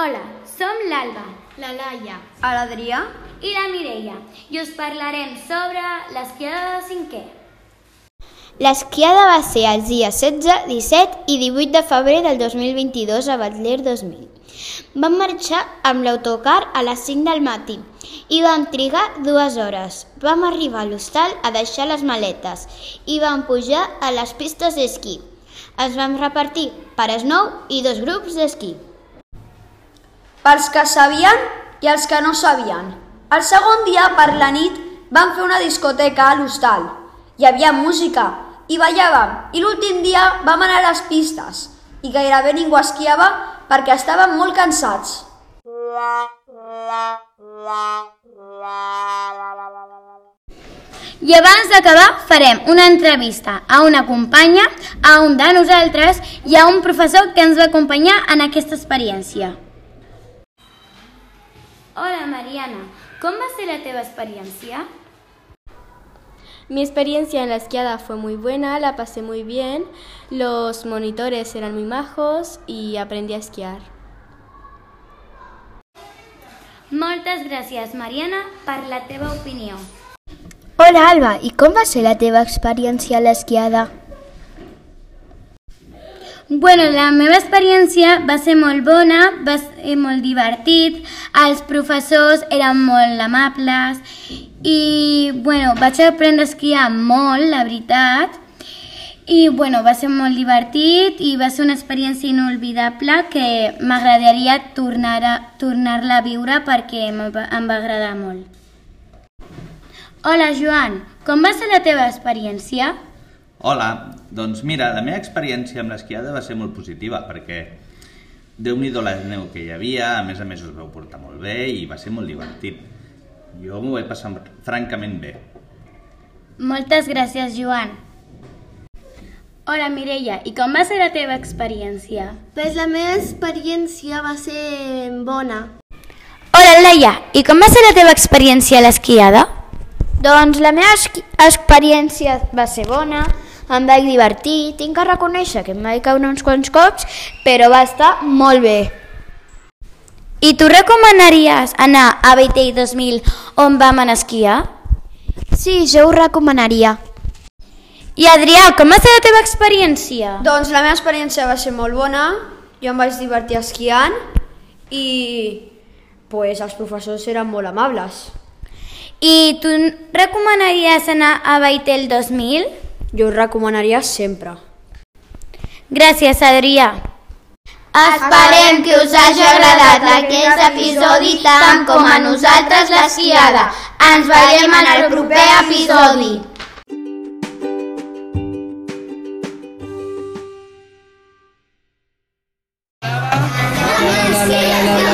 Hola, som l'Alba, La Laia. L'Adrià? i la Mireia i us parlarem sobre l'esquiada de cinquè. L'esquiada va ser els dies 16, 17 i 18 de febrer del 2022 a Batler 2000. Vam marxar amb l'autocar a les 5 del matí i vam trigar dues hores. Vam arribar a l'hostal a deixar les maletes i vam pujar a les pistes d'esquí. Ens vam repartir pares nou i dos grups d'esquí. Pels que sabien i els que no sabien. El segon dia, per la nit, vam fer una discoteca a l'hostal. Hi havia música i ballàvem. I l'últim dia vam anar a les pistes i gairebé ningú esquiava perquè estàvem molt cansats. I abans d'acabar farem una entrevista a una companya, a un de nosaltres i a un professor que ens va acompanyar en aquesta experiència. Hola Mariana, com va ser la teva experiència? Mi experiencia en la esquiada fue muy buena, la pasé muy bien, los monitores eran muy majos y aprendí a esquiar. Moltes gràcies Mariana per la teva opinió. Hola Alba, i com va ser la teva experiència a l'esquiada? Bueno, la meva experiència va ser molt bona, va ser molt divertit, els professors eren molt amables i, bueno, vaig aprendre a esquiar molt, la veritat, i, bueno, va ser molt divertit i va ser una experiència inolvidable que m'agradaria tornar a, tornar-la a viure perquè em va, em va agradar molt. Hola, Joan, com va ser la teva experiència? Hola, doncs mira, la meva experiència amb l'esquiada va ser molt positiva perquè déu nhi la neu que hi havia, a més a més us vau portar molt bé i va ser molt divertit. Jo m'ho vaig passar francament bé. Moltes gràcies, Joan. Hola, Mireia, i com va ser la teva experiència? Pues la meva experiència va ser bona. Hola, Laia, i com va ser la teva experiència a l'esquiada? Doncs la meva experiència va ser bona, em vaig divertir, tinc que reconèixer que em vaig caure uns quants cops, però va estar molt bé. I tu recomanaries anar a Beitell 2000 on vam anar a esquiar? Sí, jo ho recomanaria. I Adrià, com va ser la teva experiència? Doncs la meva experiència va ser molt bona, jo em vaig divertir esquiant i pues, els professors eren molt amables. I tu recomanaries anar a Beitell 2000? Jo ho recomanaria sempre. Gràcies, Adrià. Esperem que us hagi agradat aquest episodi tant com a nosaltres l'esquiada. Ens veiem en el proper episodi. la la la